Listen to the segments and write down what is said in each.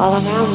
all around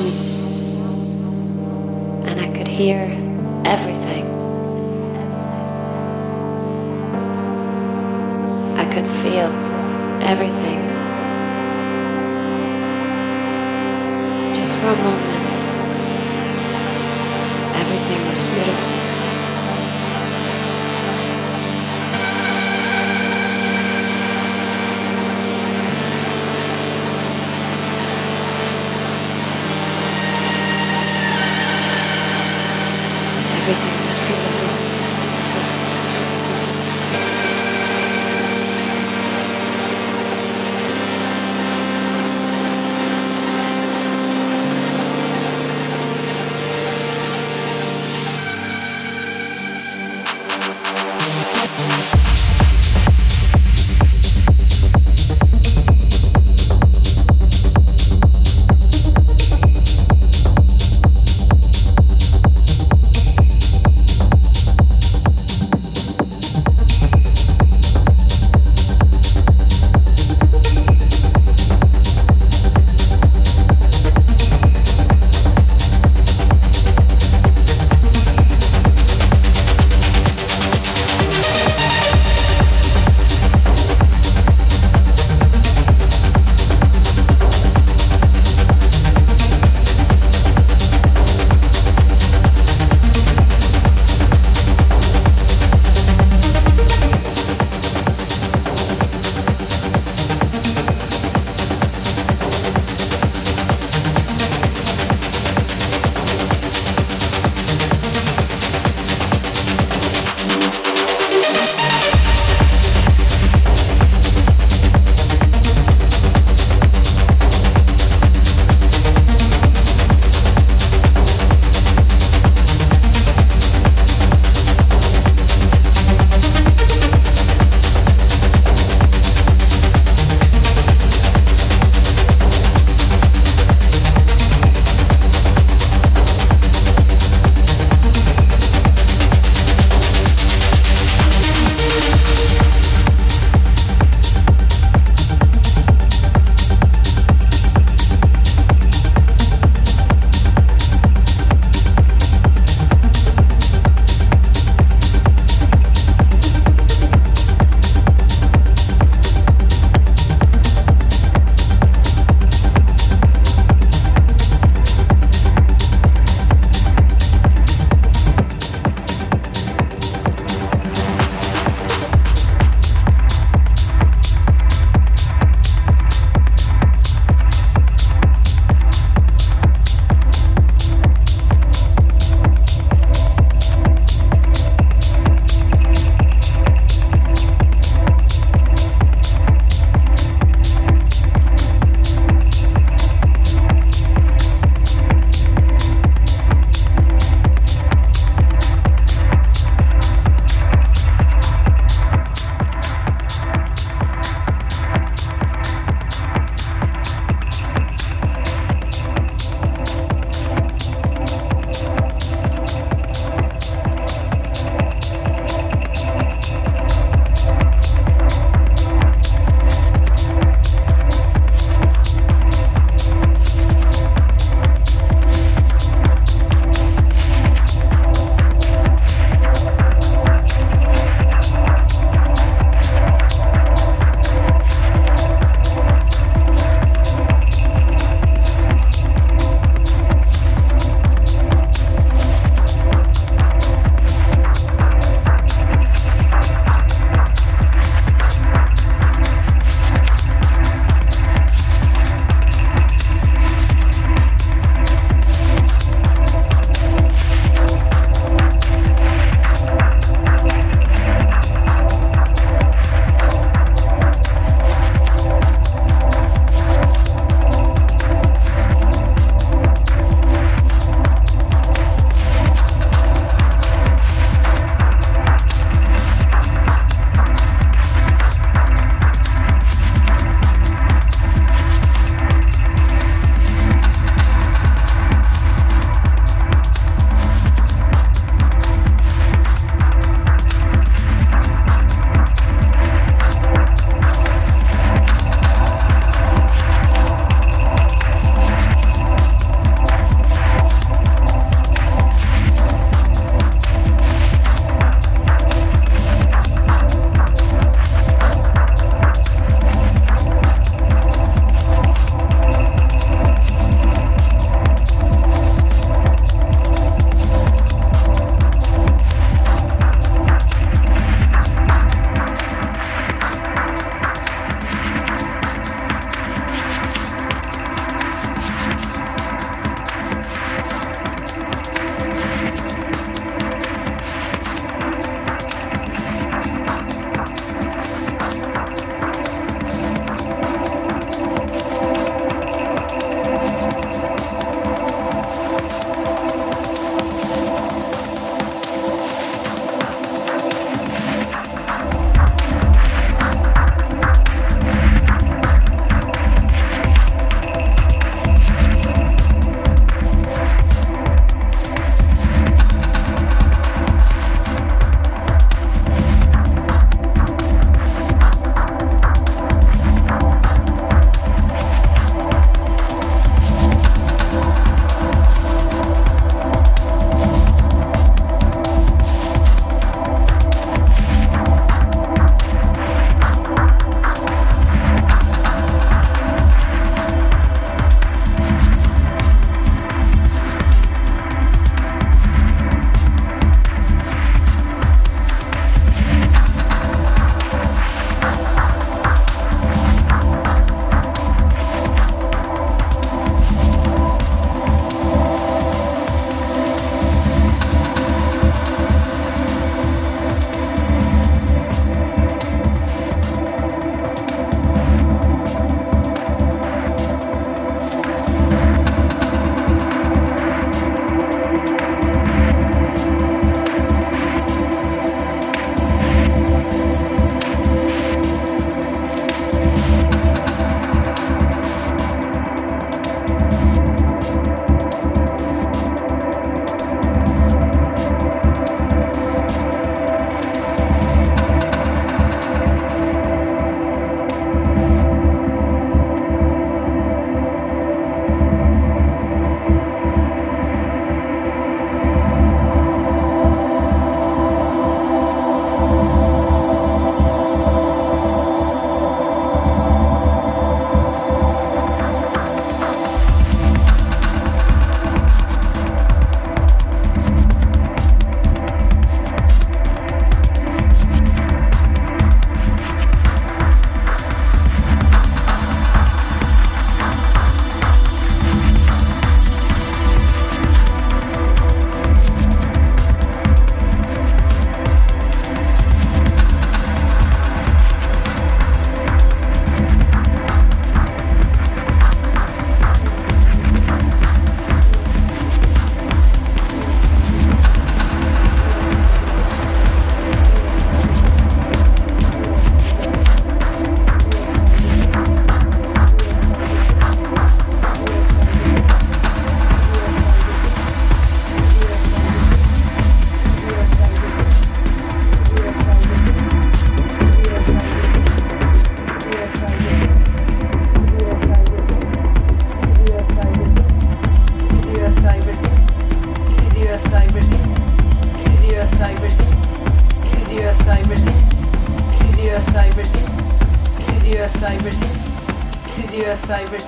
cyber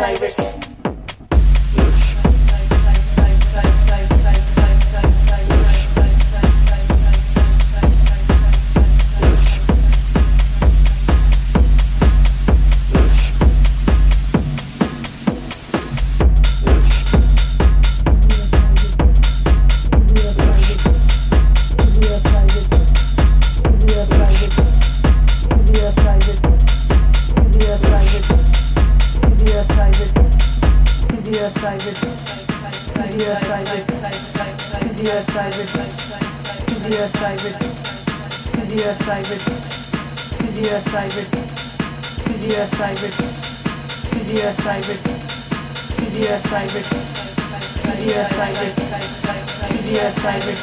Cyrus. Yes. Side, side, side, Cyrus, Physio Cyrus, Physio Cyrus, Physio Cyrus, Physio Cyrus, Physio Cyrus,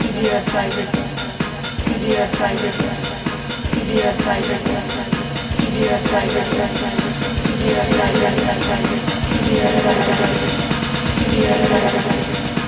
Physio Cyrus, Physio Cyrus, Physio Cyrus, Physio Cyrus, Physio Cyrus, Physio Cyrus, Physio Cyrus,